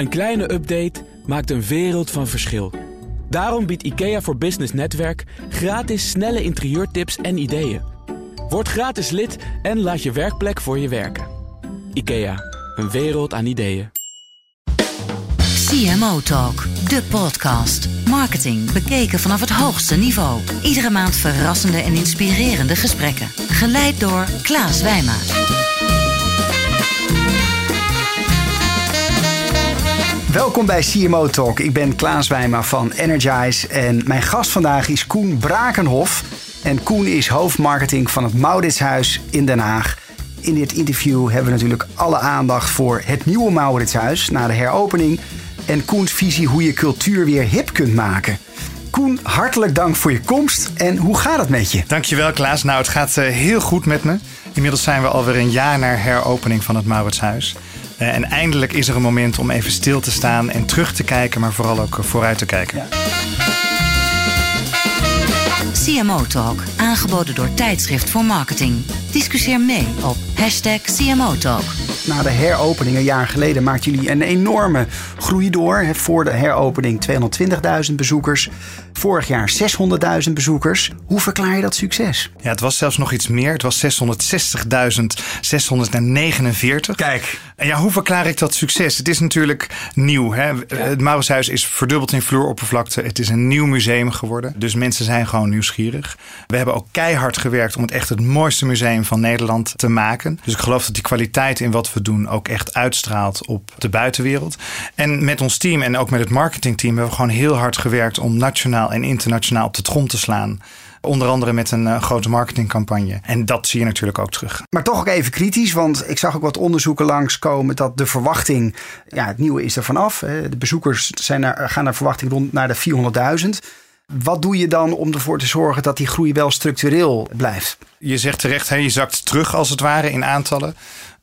Een kleine update maakt een wereld van verschil. Daarom biedt IKEA voor Business Netwerk gratis snelle interieurtips en ideeën. Word gratis lid en laat je werkplek voor je werken. IKEA, een wereld aan ideeën. CMO Talk, de podcast. Marketing bekeken vanaf het hoogste niveau. Iedere maand verrassende en inspirerende gesprekken. Geleid door Klaas Wijma. Welkom bij CMO Talk. Ik ben Klaas Wijma van Energize en mijn gast vandaag is Koen Brakenhof. En Koen is hoofdmarketing van het Mauritshuis in Den Haag. In dit interview hebben we natuurlijk alle aandacht voor het nieuwe Mauritshuis na de heropening en Koens visie hoe je cultuur weer hip kunt maken. Koen, hartelijk dank voor je komst. En hoe gaat het met je? Dankjewel Klaas. Nou, het gaat uh, heel goed met me. Inmiddels zijn we alweer een jaar na heropening van het Mauritshuis. Uh, en eindelijk is er een moment om even stil te staan en terug te kijken, maar vooral ook vooruit te kijken. Ja. CMO Talk, aangeboden door Tijdschrift voor Marketing. Discussieer mee op hashtag CMO Talk. Na de heropening een jaar geleden maakten jullie een enorme groei door. Voor de heropening 220.000 bezoekers. Vorig jaar 600.000 bezoekers. Hoe verklaar je dat succes? Ja, het was zelfs nog iets meer. Het was 660.649. Kijk. Ja, hoe verklaar ik dat succes? Het is natuurlijk nieuw. Hè? Het Mauritshuis is verdubbeld in vloeroppervlakte. Het is een nieuw museum geworden. Dus mensen zijn gewoon nieuwsgierig. We hebben ook keihard gewerkt om het echt het mooiste museum van Nederland te maken. Dus ik geloof dat die kwaliteit in wat we doen ook echt uitstraalt op de buitenwereld. En met ons team en ook met het marketingteam hebben we gewoon heel hard gewerkt om nationaal en internationaal op de trom te slaan. Onder andere met een uh, grote marketingcampagne. En dat zie je natuurlijk ook terug. Maar toch ook even kritisch, want ik zag ook wat onderzoeken langskomen dat de verwachting, ja, het nieuwe is er vanaf. De bezoekers zijn naar, gaan naar verwachting rond naar de 400.000. Wat doe je dan om ervoor te zorgen dat die groei wel structureel blijft? Je zegt terecht, hè, je zakt terug als het ware in aantallen.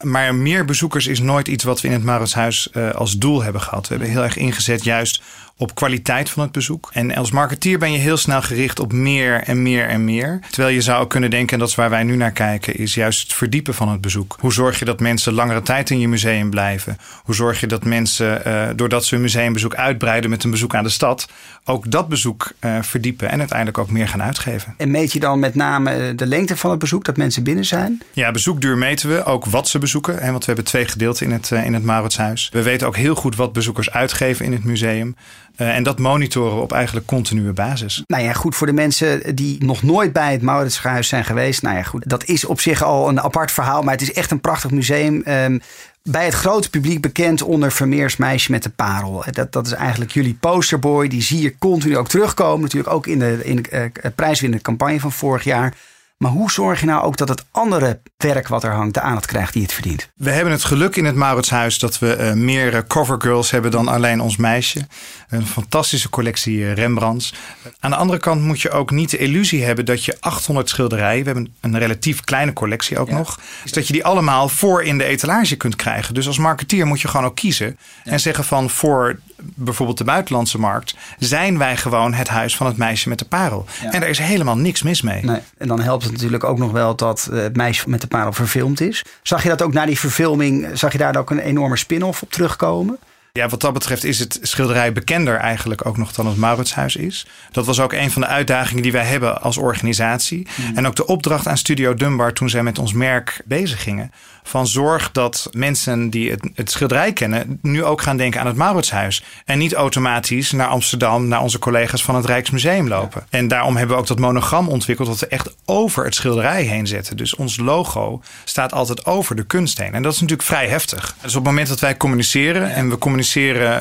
Maar meer bezoekers is nooit iets wat we in het Mauritshuis uh, als doel hebben gehad. We hebben heel erg ingezet juist op kwaliteit van het bezoek. En als marketeer ben je heel snel gericht op meer en meer en meer. Terwijl je zou kunnen denken, en dat is waar wij nu naar kijken, is juist het verdiepen van het bezoek. Hoe zorg je dat mensen langere tijd in je museum blijven? Hoe zorg je dat mensen, uh, doordat ze hun museumbezoek uitbreiden met een bezoek aan de stad, ook dat bezoek uh, verdiepen en uiteindelijk ook meer gaan uitgeven? En meet je dan met name de lengte van het bezoek, dat mensen binnen zijn? Ja, bezoekduur meten we. Ook wat ze bezoeken. En want we hebben twee gedeelten in het, uh, in het Mauritshuis. We weten ook heel goed wat bezoekers uitgeven in het museum. Uh, en dat monitoren we op eigenlijk continue basis. Nou ja, goed voor de mensen die nog nooit bij het Mauritshuis zijn geweest. Nou ja, goed, dat is op zich al een apart verhaal. Maar het is echt een prachtig museum. Um, bij het grote publiek bekend onder Vermeers Meisje met de Parel. Dat, dat is eigenlijk jullie posterboy. Die zie je continu ook terugkomen. Natuurlijk ook in de, in de uh, prijswinnende campagne van vorig jaar. Maar hoe zorg je nou ook dat het andere werk wat er hangt de aandacht krijgt die het verdient? We hebben het geluk in het Mauritshuis dat we uh, meer covergirls hebben dan alleen ons meisje. Een fantastische collectie uh, Rembrandts. Aan de andere kant moet je ook niet de illusie hebben dat je 800 schilderijen, we hebben een relatief kleine collectie ook ja. nog, is dat je die allemaal voor in de etalage kunt krijgen. Dus als marketeer moet je gewoon ook kiezen ja. en zeggen van voor bijvoorbeeld de buitenlandse markt, zijn wij gewoon het huis van het meisje met de parel. Ja. En daar is helemaal niks mis mee. Nee. En dan helpt het natuurlijk ook nog wel dat het meisje met de parel verfilmd is. Zag je dat ook na die verfilming, zag je daar ook een enorme spin-off op terugkomen? Ja, wat dat betreft is het schilderij bekender eigenlijk ook nog dan het Mauritshuis is. Dat was ook een van de uitdagingen die wij hebben als organisatie. Mm. En ook de opdracht aan Studio Dunbar toen zij met ons merk bezig gingen. Van zorg dat mensen die het, het schilderij kennen nu ook gaan denken aan het Mauritshuis. En niet automatisch naar Amsterdam, naar onze collega's van het Rijksmuseum lopen. Ja. En daarom hebben we ook dat monogram ontwikkeld dat we echt over het schilderij heen zetten. Dus ons logo staat altijd over de kunst heen. En dat is natuurlijk vrij heftig. Dus op het moment dat wij communiceren en we communiceren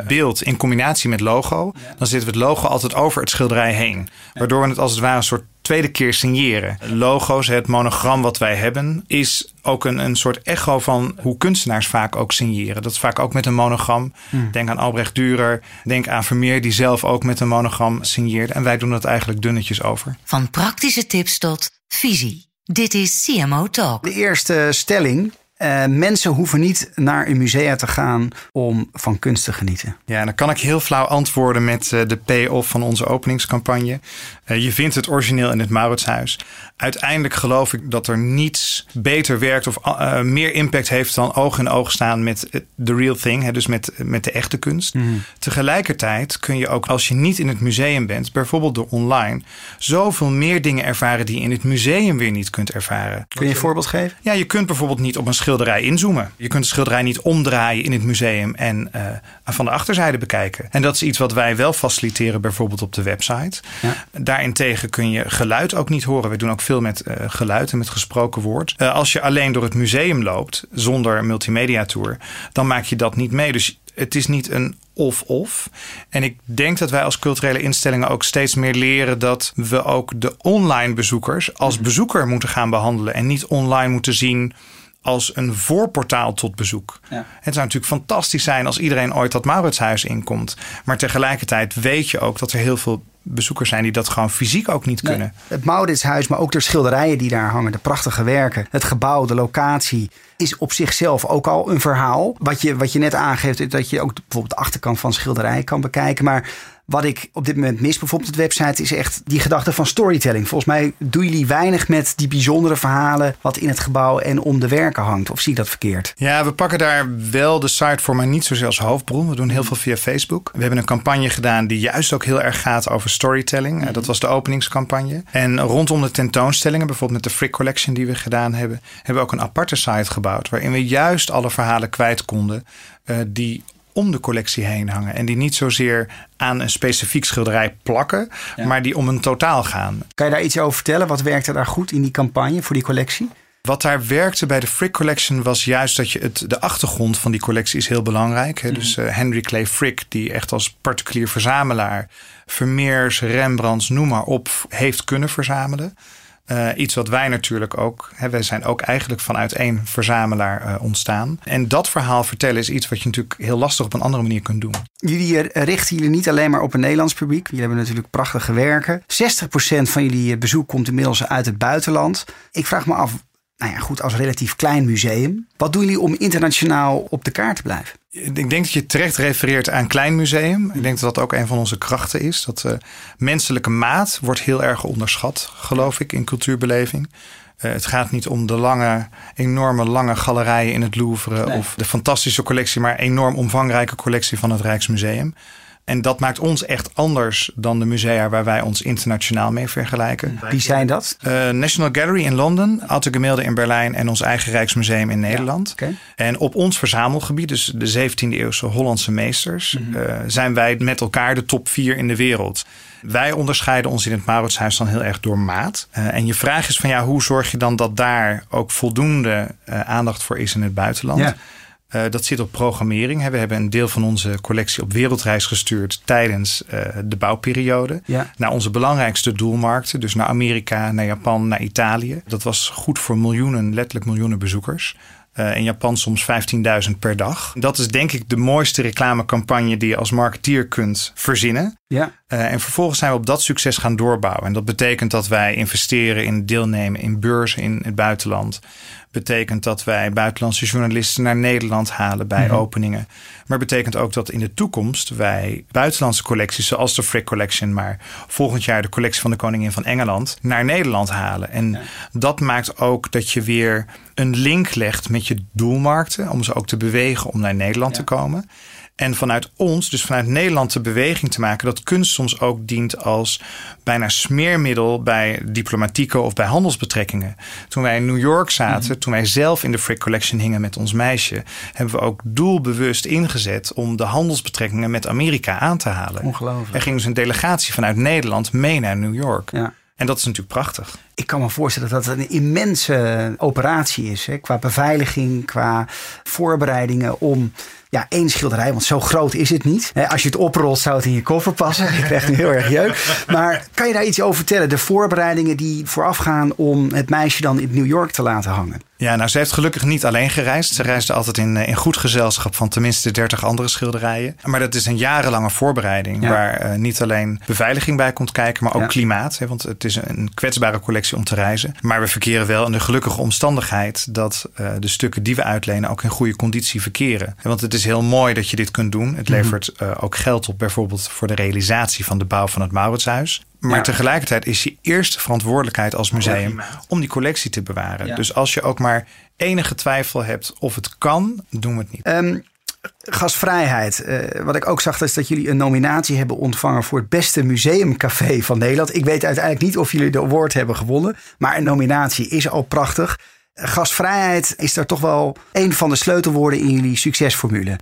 beeld in combinatie met logo, dan zetten we het logo altijd over het schilderij heen. Waardoor we het als het ware een soort tweede keer signeren. Logo's, het monogram wat wij hebben, is ook een, een soort echo van hoe kunstenaars vaak ook signeren. Dat is vaak ook met een monogram. Hmm. Denk aan Albrecht Dürer, denk aan Vermeer die zelf ook met een monogram signeert. En wij doen dat eigenlijk dunnetjes over. Van praktische tips tot visie. Dit is CMO Talk. De eerste stelling Uh, mensen hoeven niet naar een musea te gaan om van kunst te genieten. Ja, dan kan ik heel flauw antwoorden met uh, de payoff van onze openingscampagne. Uh, je vindt het origineel in het Mauritshuis. Uiteindelijk geloof ik dat er niets beter werkt of meer impact heeft dan oog in oog staan met de real thing, hè, dus met, met de echte kunst. Mm. Tegelijkertijd kun je ook als je niet in het museum bent, bijvoorbeeld door online, zoveel meer dingen ervaren die je in het museum weer niet kunt ervaren. Kun je een voorbeeld geven? Ja, je kunt bijvoorbeeld niet op een schilderij inzoomen. Je kunt de schilderij niet omdraaien in het museum en uh, van de achterzijde bekijken. En dat is iets wat wij wel faciliteren, bijvoorbeeld op de website. Ja. Daarentegen kun je geluid ook niet horen. We doen ook veel met uh, geluid en met gesproken woord. Uh, als je alleen door het museum loopt zonder multimedia tour, dan maak je dat niet mee. Dus het is niet een of-of. En ik denk dat wij als culturele instellingen ook steeds meer leren dat we ook de online bezoekers als bezoeker moeten gaan behandelen en niet online moeten zien als een voorportaal tot bezoek. Ja. Het zou natuurlijk fantastisch zijn als iedereen ooit dat Mauritshuis inkomt. Maar tegelijkertijd weet je ook dat er heel veel bezoekers zijn die dat gewoon fysiek ook niet kunnen. Het Mauritshuis, maar ook de schilderijen die daar hangen, de prachtige werken, het gebouw, de locatie, is op zichzelf ook al een verhaal. Wat je, wat je net aangeeft, dat je ook bijvoorbeeld de achterkant van schilderijen kan bekijken. Maar wat ik op dit moment mis, bijvoorbeeld op de website, is echt die gedachte van storytelling. Volgens mij doen jullie weinig met die bijzondere verhalen wat in het gebouw en om de werken hangt. Of zie ik dat verkeerd? Ja, we pakken daar wel de site voor, maar niet zozeer als hoofdbron. We doen heel veel via Facebook. We hebben een campagne gedaan die juist ook heel erg gaat over storytelling. Mhm. Dat was de openingscampagne. En rondom de tentoonstellingen, bijvoorbeeld met de Frick Collection die we gedaan hebben, hebben we ook een aparte site gebouwd. Waarin we juist alle verhalen kwijt konden. Uh, die om de collectie heen hangen. En die niet zozeer aan een specifiek schilderij plakken, maar die om een totaal gaan. Kan je daar iets over vertellen? Wat werkte daar goed in die campagne voor die collectie? Wat daar werkte bij de Frick Collection was juist dat je het, de achtergrond van die collectie is heel belangrijk. Hè? Dus uh, Henry Clay Frick, die echt als particulier verzamelaar Vermeers, Rembrandts, noem maar op, heeft kunnen verzamelen. Uh, iets wat wij natuurlijk ook, hè, wij zijn ook eigenlijk vanuit één verzamelaar uh, ontstaan. En dat verhaal vertellen is iets wat je natuurlijk heel lastig op een andere manier kunt doen. Jullie eh, richten jullie niet alleen maar op een Nederlands publiek. Jullie hebben natuurlijk prachtige werken. 60% van jullie bezoek komt inmiddels uit het buitenland. Ik vraag me af, nou ja, goed, als relatief klein museum. Wat doen jullie om internationaal op de kaart te blijven? Ik denk dat je terecht refereert aan Klein Museum. Ik denk dat dat ook een van onze krachten is. Dat uh, menselijke maat wordt heel erg onderschat, geloof ik, in cultuurbeleving. Uh, het gaat niet om de lange, enorme lange galerijen in het Louvre of de fantastische collectie, maar enorm omvangrijke collectie van het Rijksmuseum. En dat maakt ons echt anders dan de musea waar wij ons internationaal mee vergelijken. Wie zijn dat? Uh, National Gallery in Londen, Alte Gemälde in Berlijn en ons eigen Rijksmuseum in Nederland. Ja, okay. En op ons verzamelgebied, dus de 17e eeuwse Hollandse meesters, mm -hmm. uh, zijn wij met elkaar de top 4 in de wereld. Wij onderscheiden ons in het Mauritshuis dan heel erg door maat. Uh, en je vraag is van ja, hoe zorg je dan dat daar ook voldoende aandacht voor is in het buitenland? Ja. Uh, dat zit op programmering. We hebben een deel van onze collectie op wereldreis gestuurd tijdens uh, de bouwperiode. Ja. Naar onze belangrijkste doelmarkten. Dus naar Amerika, naar Japan, naar Italië. Dat was goed voor miljoenen, letterlijk miljoenen bezoekers. Uh, in Japan soms 15.000 per dag. Dat is denk ik de mooiste reclamecampagne die je als marketeer kunt verzinnen. Ja. Uh, en vervolgens zijn we op dat succes gaan doorbouwen. En dat betekent dat wij investeren in deelnemen in beurzen in het buitenland betekent dat wij buitenlandse journalisten naar Nederland halen bij mm -hmm. openingen. Maar betekent ook dat in de toekomst wij buitenlandse collecties, zoals de Frick Collection, maar volgend jaar de collectie van de Koningin van Engeland, naar Nederland halen. En ja. dat maakt ook dat je weer een link legt met je doelmarkten, om ze ook te bewegen om naar Nederland ja. te komen. En vanuit ons, dus vanuit Nederland, de beweging te maken dat kunst soms ook dient als bijna smeermiddel bij diplomatieke of bij handelsbetrekkingen. Toen wij in New York zaten, mm -hmm. toen wij zelf in de Frick Collection hingen met ons meisje, hebben we ook doelbewust ingezet om de handelsbetrekkingen met Amerika aan te halen. Ongelooflijk. Er ging dus een delegatie vanuit Nederland mee naar New York. Ja. En dat is natuurlijk prachtig. Ik kan me voorstellen dat het een immense operatie is. Hè? Qua beveiliging, qua voorbereidingen om ja, één schilderij, want zo groot is het niet. Als je het oprolt, zou het in je koffer passen. Ik krijg nu heel erg jeuk. Maar kan je daar iets over vertellen? De voorbereidingen die voorafgaan om het meisje dan in New York te laten hangen. Ja, nou, ze heeft gelukkig niet alleen gereisd. Ze reisde altijd in, eh, in goed gezelschap van tenminste 30 andere schilderijen. Maar dat is een jarenlange voorbereiding. Waar uh, niet alleen beveiliging bij komt kijken, maar ook klimaat. Hè, want het is een kwetsbare collectie om te reizen. Maar we verkeren wel in de gelukkige omstandigheid dat uh, de stukken die we uitlenen ook in goede conditie verkeren. Want het is heel mooi dat je dit kunt doen. Het mhm. levert uh, ook geld op, bijvoorbeeld voor de realisatie van de bouw van het Mauritshuis. Maar tegelijkertijd is je eerste verantwoordelijkheid als museum om die collectie te bewaren. Dus als je ook maar enige twijfel hebt of het kan, doen we het niet. Um, gastvrijheid. Uh, wat ik ook zag is dat jullie een nominatie hebben ontvangen voor het beste museumcafé van Nederland. Ik weet uiteindelijk niet of jullie de award hebben gewonnen, maar een nominatie is al prachtig. Gastvrijheid is daar toch wel een van de sleutelwoorden in jullie succesformule.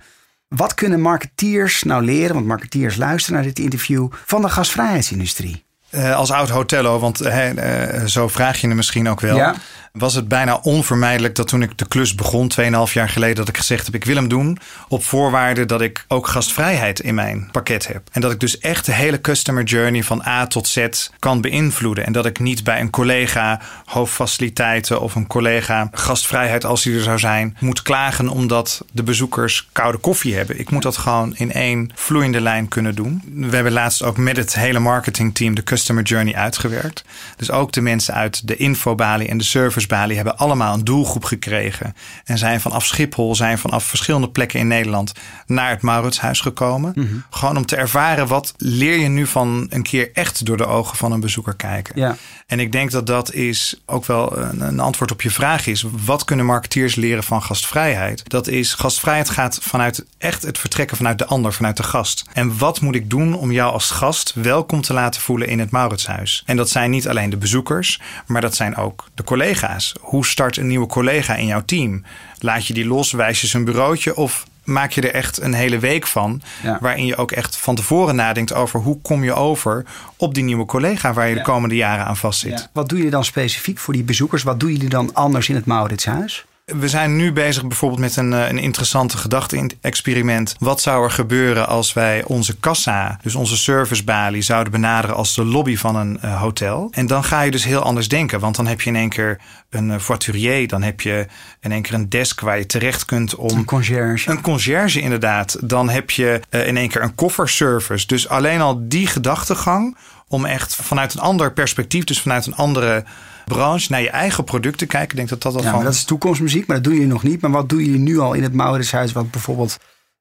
Wat kunnen marketeers nou leren, want marketeers luisteren naar dit interview, van de gastvrijheidsindustrie? Uh, als oud hotello, want uh, zo vraag je hem misschien ook wel. Ja was het bijna onvermijdelijk dat toen ik de klus begon, 2,5 jaar geleden, dat ik gezegd heb: ik wil hem doen. Op voorwaarde dat ik ook gastvrijheid in mijn pakket heb. En dat ik dus echt de hele customer journey van A tot Z kan beïnvloeden. En dat ik niet bij een collega hoofdfaciliteiten of een collega gastvrijheid, als die er zou zijn, moet klagen omdat de bezoekers koude koffie hebben. Ik moet dat gewoon in één vloeiende lijn kunnen doen. We hebben laatst ook met het hele marketingteam de customer journey uitgewerkt. Dus ook de mensen uit de infobalie en de service Bali hebben allemaal een doelgroep gekregen. En zijn vanaf Schiphol, zijn vanaf verschillende plekken in Nederland naar het Mauritshuis gekomen. Mhm. Gewoon om te ervaren wat leer je nu van een keer echt door de ogen van een bezoeker kijken. Ja. En ik denk dat dat is ook wel een, een antwoord op je vraag is. Wat kunnen marketeers leren van gastvrijheid? Dat is gastvrijheid gaat vanuit echt het vertrekken vanuit de ander, vanuit de gast. En wat moet ik doen om jou als gast welkom te laten voelen in het Mauritshuis? En dat zijn niet alleen de bezoekers, maar dat zijn ook de collega's hoe start een nieuwe collega in jouw team? Laat je die los, wijs je zijn bureautje of maak je er echt een hele week van. Waarin je ook echt van tevoren nadenkt over hoe kom je over op die nieuwe collega waar je de komende jaren aan vastzit. Ja. Wat doe je dan specifiek voor die bezoekers? Wat doen jullie dan anders in het Mauritshuis? We zijn nu bezig bijvoorbeeld met een, eh, een interessante gedachte-experiment. Wat zou er gebeuren als wij onze kassa, dus onze servicebalie, zouden benaderen als de lobby van een uh, hotel? En dan ga je dus heel anders denken. Want dan heb je in één keer een uh, voiturier. Dan heb je in één keer een desk waar je terecht kunt om. Een conciërge. Een conciërge, inderdaad. Dan heb je uh, in één keer een kofferservice. Dus alleen al die gedachtegang om echt vanuit een ander perspectief, dus vanuit een andere branche naar je eigen producten kijken. Ik denk dat dat al ja, van... dat is toekomstmuziek, maar dat doen jullie nog niet. Maar wat doen jullie nu al in het Mauritshuis wat bijvoorbeeld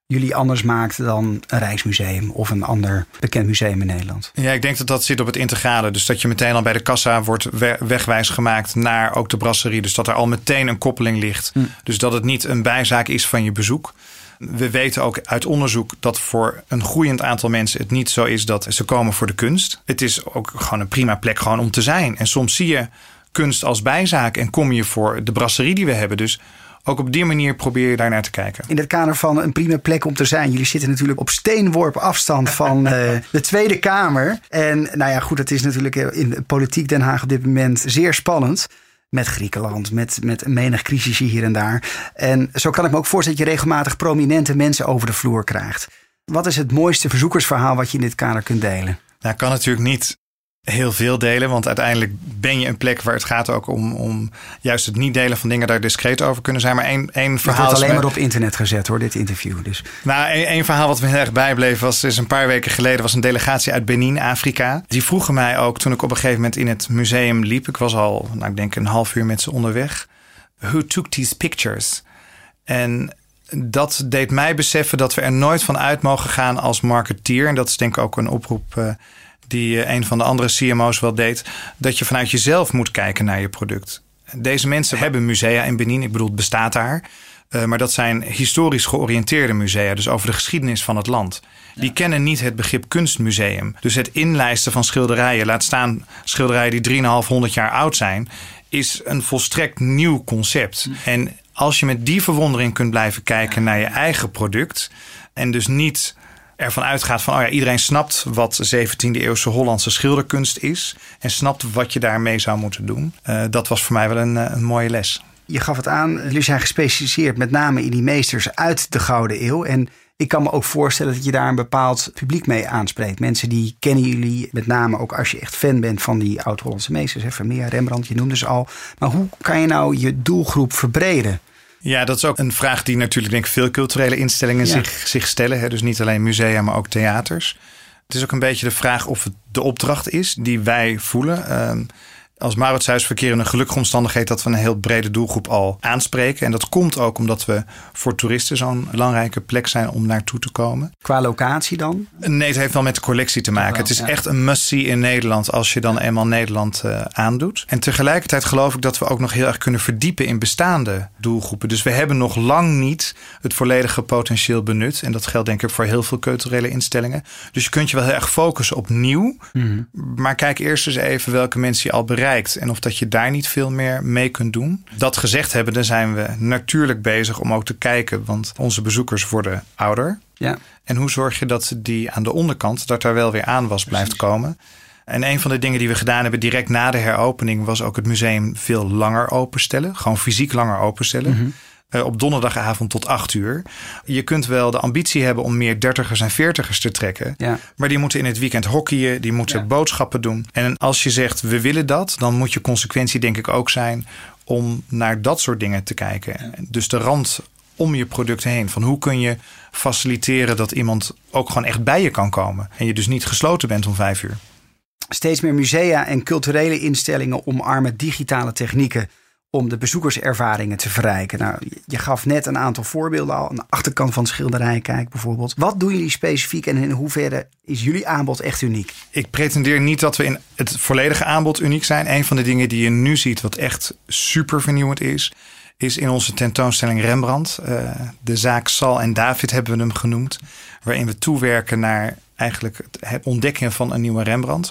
jullie anders maakt dan een Rijksmuseum of een ander bekend museum in Nederland? Ja, ik denk dat dat zit op het integrale. Dus dat je meteen al bij de kassa wordt wegwijs gemaakt naar ook de brasserie. Dus dat er al meteen een koppeling ligt. Hm. Dus dat het niet een bijzaak is van je bezoek. We weten ook uit onderzoek dat voor een groeiend aantal mensen het niet zo is dat ze komen voor de kunst. Het is ook gewoon een prima plek gewoon om te zijn. En soms zie je kunst als bijzaak en kom je voor de brasserie die we hebben. Dus ook op die manier probeer je daar naar te kijken. In het kader van een prima plek om te zijn. Jullie zitten natuurlijk op steenworp afstand van uh, de Tweede Kamer. En nou ja, goed, het is natuurlijk in politiek Den Haag op dit moment zeer spannend. Met Griekenland, met, met menig crisisje hier en daar. En zo kan ik me ook voorstellen dat je regelmatig prominente mensen over de vloer krijgt. Wat is het mooiste verzoekersverhaal wat je in dit kader kunt delen? Nou, kan natuurlijk niet heel veel delen. Want uiteindelijk ben je een plek waar het gaat ook om, om juist het niet delen van dingen daar discreet over kunnen zijn. Maar één, één verhaal. Het alleen maar op internet gezet hoor, dit interview. Dus. Nou, één, verhaal wat me heel erg bijbleef was is een paar weken geleden was een delegatie uit Benin, Afrika. Die vroegen mij ook toen ik op een gegeven moment in het museum liep. Ik was al, nou, ik denk een half uur met ze onderweg. Who took these pictures? En dat deed mij beseffen dat we er nooit van uit mogen gaan als marketeer. En dat is denk ik ook een oproep. Die eh, een van de andere CMO's wel deed, dat je vanuit jezelf moet kijken naar je product. Deze mensen hebben musea in Benin, ik bedoel, het bestaat daar. Uh, maar dat zijn historisch georiënteerde musea, dus over de geschiedenis van het land. Die kennen niet het begrip kunstmuseum. Dus het inlijsten van schilderijen, laat staan schilderijen die 3,500 jaar oud zijn, is een volstrekt nieuw concept. Hm. En als je met die verwondering kunt blijven kijken naar je eigen product en dus niet ervan uitgaat van oh ja, iedereen snapt wat 17e eeuwse Hollandse schilderkunst is. En snapt wat je daarmee zou moeten doen. Uh, dat was voor mij wel een, eh, een mooie les. Je gaf het aan, jullie zijn gespecialiseerd met name in die meesters uit de Gouden Eeuw. En ik kan me ook voorstellen dat je daar een bepaald publiek mee aanspreekt. Mensen die kennen jullie met name ook als je echt fan bent van die oud-Hollandse meesters. Vermeer, Rembrandt, je noemde ze al. Maar hoe kan je nou je doelgroep verbreden? Ja, dat is ook een vraag die natuurlijk denk ik veel culturele instellingen Ja. zich, zich stellen. Hè? Dus niet alleen musea, maar ook theaters. Het is ook een beetje de vraag of het de opdracht is die wij voelen. Ehm, als Mauritshuis verkeren een gelukkige omstandigheid dat we een heel brede doelgroep al aanspreken. En dat komt ook omdat we voor toeristen zo'n belangrijke plek zijn om naartoe te komen. Qua locatie dan? Nee, het heeft wel met de collectie te maken. wel, het is ja. echt een must-see in Nederland als je dan eenmaal Nederland eh, aandoet. En tegelijkertijd geloof ik dat we ook nog heel erg kunnen verdiepen in bestaande doelgroepen. Dus we hebben nog lang niet het volledige potentieel benut. En dat geldt denk ik voor heel veel culturele instellingen. Dus je kunt je wel heel erg focussen op nieuw. Maar kijk eerst eens even welke mensen je al bereikt. En of dat je daar niet veel meer mee kunt doen. Dat gezegd hebbende zijn we natuurlijk bezig om ook te kijken. Want onze bezoekers worden ouder. Ja. En hoe zorg je dat die aan de onderkant, dat daar wel weer aan was blijft komen? En een van de dingen die we gedaan hebben direct na de heropening was ook het museum veel langer openstellen. Gewoon fysiek langer openstellen. Eh, op donderdagavond tot 8 uur. Je kunt wel de ambitie hebben om meer dertigers en veertigers te trekken. Ja. Maar die moeten in het weekend hockeyen, die moeten Ja. boodschappen doen. En als je zegt we willen dat, dan moet je consequentie denk ik ook zijn om naar dat soort dingen te kijken. Dus de rand om je product heen. Van hoe kun je faciliteren dat iemand ook gewoon echt bij je kan komen. En je dus niet gesloten bent om vijf uur. Steeds meer musea en culturele instellingen omarmen digitale technieken om de bezoekerservaringen te verrijken. Nou, je gaf net een aantal voorbeelden al. Aan de achterkant van het schilderij, kijk bijvoorbeeld. Wat doen jullie specifiek en in hoeverre is jullie aanbod echt uniek? Ik pretendeer niet dat we in het volledige aanbod uniek zijn. Een van de dingen die je nu ziet, wat echt super vernieuwend is, is in onze tentoonstelling Rembrandt. Eh, de zaak Sal en David hebben we hem genoemd. Waarin we toewerken naar eigenlijk het- het ontdekken van een nieuwe Rembrandt.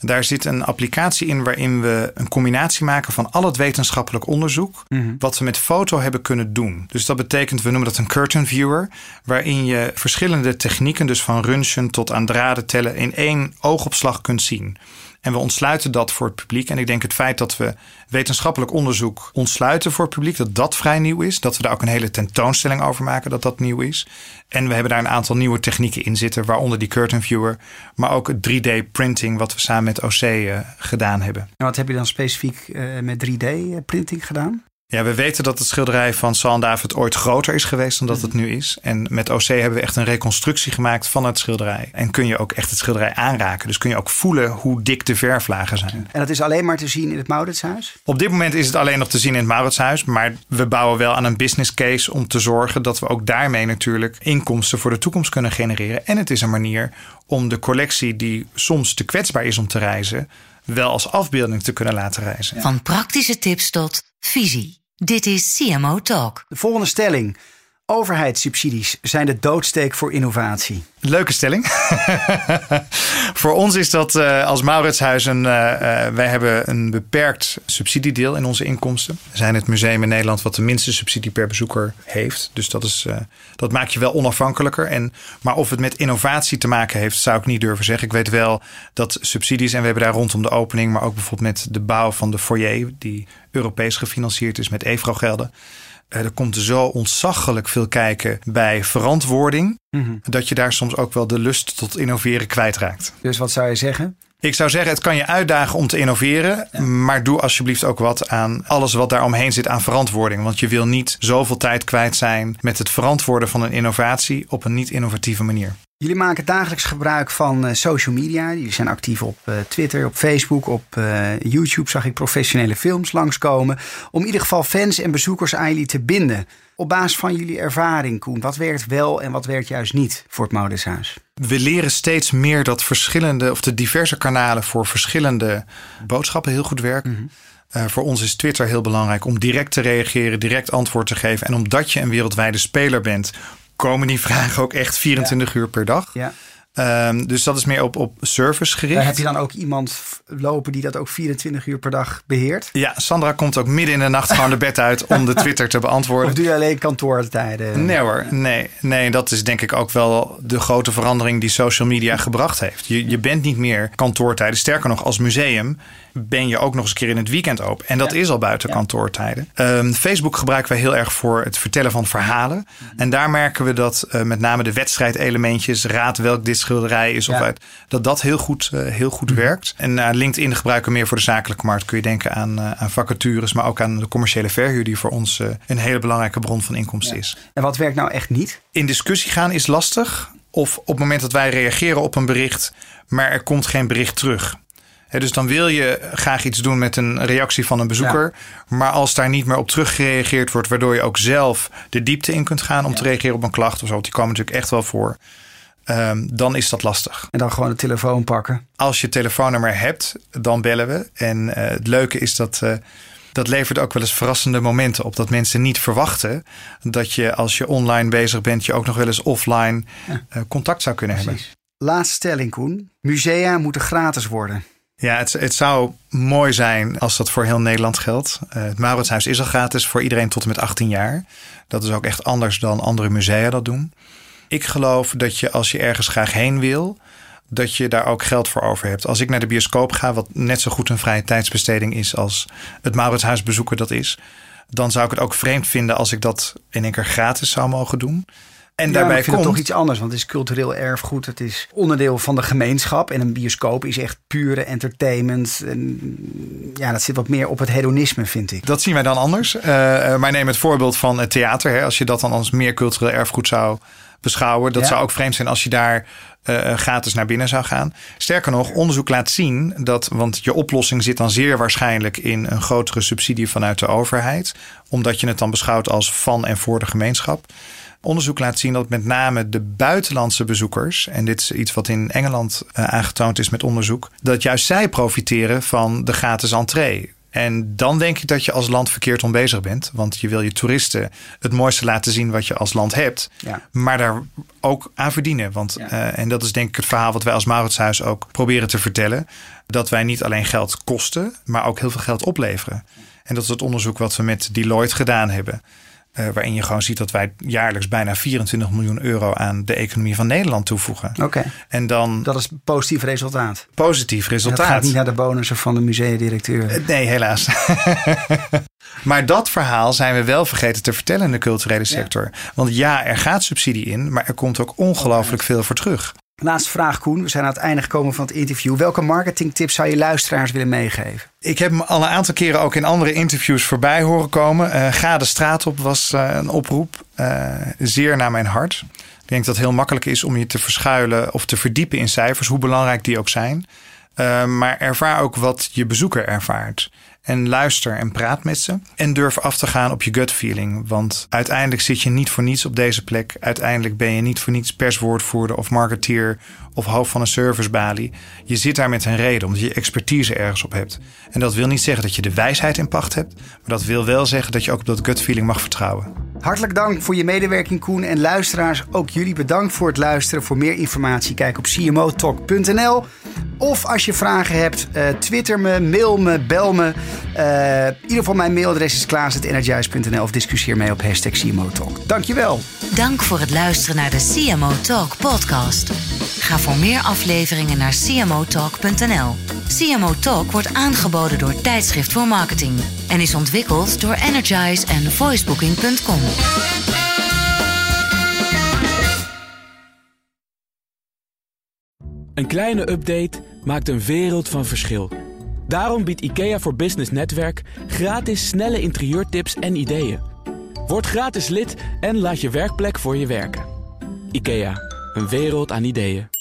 Daar zit een applicatie in waarin we een combinatie maken van al het wetenschappelijk onderzoek. wat we met foto hebben kunnen doen. Dus dat betekent, we noemen dat een curtain viewer. waarin je verschillende technieken, dus van röntgen tot aan draden tellen. in één oogopslag kunt zien. En we ontsluiten dat voor het publiek. En ik denk het feit dat we wetenschappelijk onderzoek ontsluiten voor het publiek, dat dat vrij nieuw is. Dat we daar ook een hele tentoonstelling over maken, dat dat nieuw is. En we hebben daar een aantal nieuwe technieken in zitten, waaronder die curtain viewer, maar ook het 3D-printing, wat we samen met OC eh, gedaan hebben. En wat heb je dan specifiek eh, met 3D-printing gedaan? Ja, we weten dat het schilderij van San David ooit groter is geweest dan dat het nu is. En met OC hebben we echt een reconstructie gemaakt van het schilderij. En kun je ook echt het schilderij aanraken. Dus kun je ook voelen hoe dik de verflagen zijn. En dat is alleen maar te zien in het Mauritshuis? Op dit moment is het alleen nog te zien in het Mauritshuis. Maar we bouwen wel aan een business case om te zorgen dat we ook daarmee natuurlijk inkomsten voor de toekomst kunnen genereren. En het is een manier om de collectie die soms te kwetsbaar is om te reizen, wel als afbeelding te kunnen laten reizen. Van praktische tips tot visie. Dit is CMO Talk. De volgende stelling. Overheidssubsidies zijn de doodsteek voor innovatie. Leuke stelling. Voor ons is dat eh, als eh, eh, wij hebben een beperkt subsidiedeel in onze inkomsten. We zijn het museum in Nederland wat de minste subsidie per bezoeker heeft. Dus dat, is, dat maakt je wel onafhankelijker. En, maar of het met innovatie te maken heeft, zou ik niet durven zeggen. Ik weet wel dat subsidies, en we hebben daar rondom de opening, maar ook bijvoorbeeld met de bouw van de foyer, die Europees gefinancierd is met EFRO-gelden. Eh, er komt zo ontzaglijk veel kijken bij verantwoording. Dat je daar soms ook wel de lust tot innoveren kwijtraakt. Dus wat zou je zeggen? Ik zou zeggen, het kan je uitdagen om te innoveren. Maar doe alsjeblieft ook wat aan alles wat daar omheen zit aan verantwoording. Want je wil niet zoveel tijd kwijt zijn met het verantwoorden van een innovatie op een niet innovatieve manier. Jullie maken dagelijks gebruik van eh, social media. Jullie zijn actief op eh, Twitter, op Facebook, op eh, YouTube zag ik professionele films langskomen. Om in ieder geval fans en bezoekers aan jullie te binden. Op basis van jullie ervaring, Koen, wat werkt wel en wat werkt juist niet voor het Mauritshuis? We leren steeds meer dat verschillende, of de diverse kanalen voor verschillende boodschappen heel goed werken. Eh, voor ons is Twitter heel belangrijk om direct te reageren, direct antwoord te geven. En omdat je een wereldwijde speler bent, komen die vragen ook echt 24 uur per dag. Ja. Ehm, dus dat is meer op, op service gericht. Daar heb je dan ook iemand lopen die dat ook 24 uur per dag beheert? Ja, Sandra komt ook midden in de nacht gewoon de bed uit om de Twitter te beantwoorden. Of doe je alleen kantoortijden? Nee hoor, nee. Nee, dat is denk ik ook wel de grote verandering die social media gebracht heeft. Je, je bent niet meer kantoortijden. Sterker nog, als museum ben je ook nog eens een keer in het weekend open. En dat is al buiten kantoortijden. Ehm, Facebook gebruiken wij heel erg voor het vertellen van verhalen. En daar merken we dat eh, met name de wedstrijdelementjes, raad welk dit schilderij is, of Ja. uit, dat dat heel goed, eh, heel goed werkt. En eh, LinkedIn gebruiken we meer voor de zakelijke markt. Kun je denken aan, eh, aan vacatures, maar ook aan de commerciële verhuur, die voor ons een hele belangrijke bron van inkomsten is En wat werkt nou echt niet? in discussie gaan is lastig. Of op het moment dat wij reageren op een bericht, maar er komt geen bericht terug. Dus dan wil je graag iets doen met een reactie van een bezoeker. Maar als daar niet meer op teruggereageerd wordt, waardoor je ook zelf de diepte in kunt gaan om te reageren op een klacht of zo, want die komen natuurlijk echt wel voor. Ehm, dan is dat lastig. En dan gewoon de telefoon pakken. Als je telefoonnummer hebt, dan bellen we. En eh, het leuke is dat. eh, dat levert ook wel eens verrassende momenten op. Dat mensen niet verwachten dat je als je online bezig bent, je ook nog wel eens offline eh, contact zou kunnen hebben. Laatste stelling, Koen. Musea moeten gratis worden. Ja, het, het zou mooi zijn als dat voor heel Nederland geldt. Het Mauritshuis is al gratis voor iedereen tot en met 18 jaar. Dat is ook echt anders dan andere musea dat doen. Ik geloof dat je als je ergens graag heen wil, dat je daar ook geld voor over hebt. Als ik naar de bioscoop ga, wat net zo goed een vrije tijdsbesteding is als het Mauritshuis bezoeken dat is, dan zou ik het ook vreemd vinden als ik dat in één keer gratis zou mogen doen. En Ja, daarbij ik vind komt het toch iets anders, want het is cultureel erfgoed. Het is onderdeel van de gemeenschap. En een bioscoop is echt pure entertainment. En, ja, dat zit wat meer op het hedonisme, vind ik. Dat zien wij dan anders. Eh, maar neem het voorbeeld van het theater. Hè. Als je dat dan als meer cultureel erfgoed zou beschouwen. Dat Ja. zou ook vreemd zijn als je daar eh, gratis naar binnen zou gaan. Sterker nog, onderzoek laat zien dat, want je oplossing zit dan zeer waarschijnlijk in een grotere subsidie vanuit de overheid. Omdat je het dan beschouwt als van en voor de gemeenschap. Onderzoek laat zien dat met name de buitenlandse bezoekers, en dit is iets wat in Engeland eh, aangetoond is met onderzoek, dat juist zij profiteren van de gratis entree. En dan denk ik dat je als land verkeerd om bezig bent. Want je wil je toeristen het mooiste laten zien wat je als land hebt. Ja. Maar daar ook aan verdienen. Want, Ja. eh, en dat is denk ik het verhaal wat wij als Mauritshuis ook proberen te vertellen. Dat wij niet alleen geld kosten, maar ook heel veel geld opleveren. En dat is het onderzoek wat we met Deloitte gedaan hebben. Eh, waarin je gewoon ziet dat wij jaarlijks bijna 24 miljoen euro aan de economie van Nederland toevoegen. Oké, En dan dat is positief resultaat. positief Dat resultaat. gaat niet naar de bonussen van de museadirecteur. Eh, Nee, helaas. maar dat verhaal zijn we wel vergeten te vertellen in de culturele sector. Want ja, er gaat subsidie in, maar er komt ook ongelooflijk veel voor terug. Laatste vraag, Koen. We zijn aan het einde gekomen van het interview. Welke marketingtips zou je luisteraars willen meegeven? Ik heb hem al een aantal keren ook in andere interviews voorbij horen komen. Eh, ga de straat op was eh, een oproep. eh, zeer naar mijn hart. Ik denk dat het heel makkelijk is om je te verschuilen of te verdiepen in cijfers, hoe belangrijk die ook zijn. Maar ervaar ook wat je bezoeker ervaart. En luister en praat met ze. En durf af te gaan op je gut feeling. Want uiteindelijk zit je niet voor niets op deze plek. Uiteindelijk ben je niet voor niets perswoordvoerder of marketeer of hoofd van een servicebalie. Je zit daar met een reden, omdat je expertise ergens op hebt. En dat wil niet zeggen dat je de wijsheid in pacht hebt. Maar dat wil wel zeggen dat je ook op dat gut feeling mag vertrouwen. Hartelijk dank voor je medewerking, Koen. En luisteraars, ook jullie bedankt voor het luisteren. Voor meer informatie, kijk op cmotalk.nl. Of als je vragen hebt, eh, twitter me, mail me, bel me. Eh, in ieder geval mijn mailadres is klaas.energize.nl of discussieer mee op hashtag CMOtalk. Dankjewel. Dank voor het luisteren naar de CMO Talk podcast. Ga voor meer afleveringen naar cmotalk.nl. CMO Talk wordt aangeboden door Tijdschrift voor Marketing en is ontwikkeld door Energize en voicebooking.com. Een kleine update maakt een wereld van verschil. Daarom biedt IKEA voor Business Netwerk gratis snelle interieurtips en ideeën. Word gratis lid en laat je werkplek voor je werken. IKEA, een wereld aan ideeën.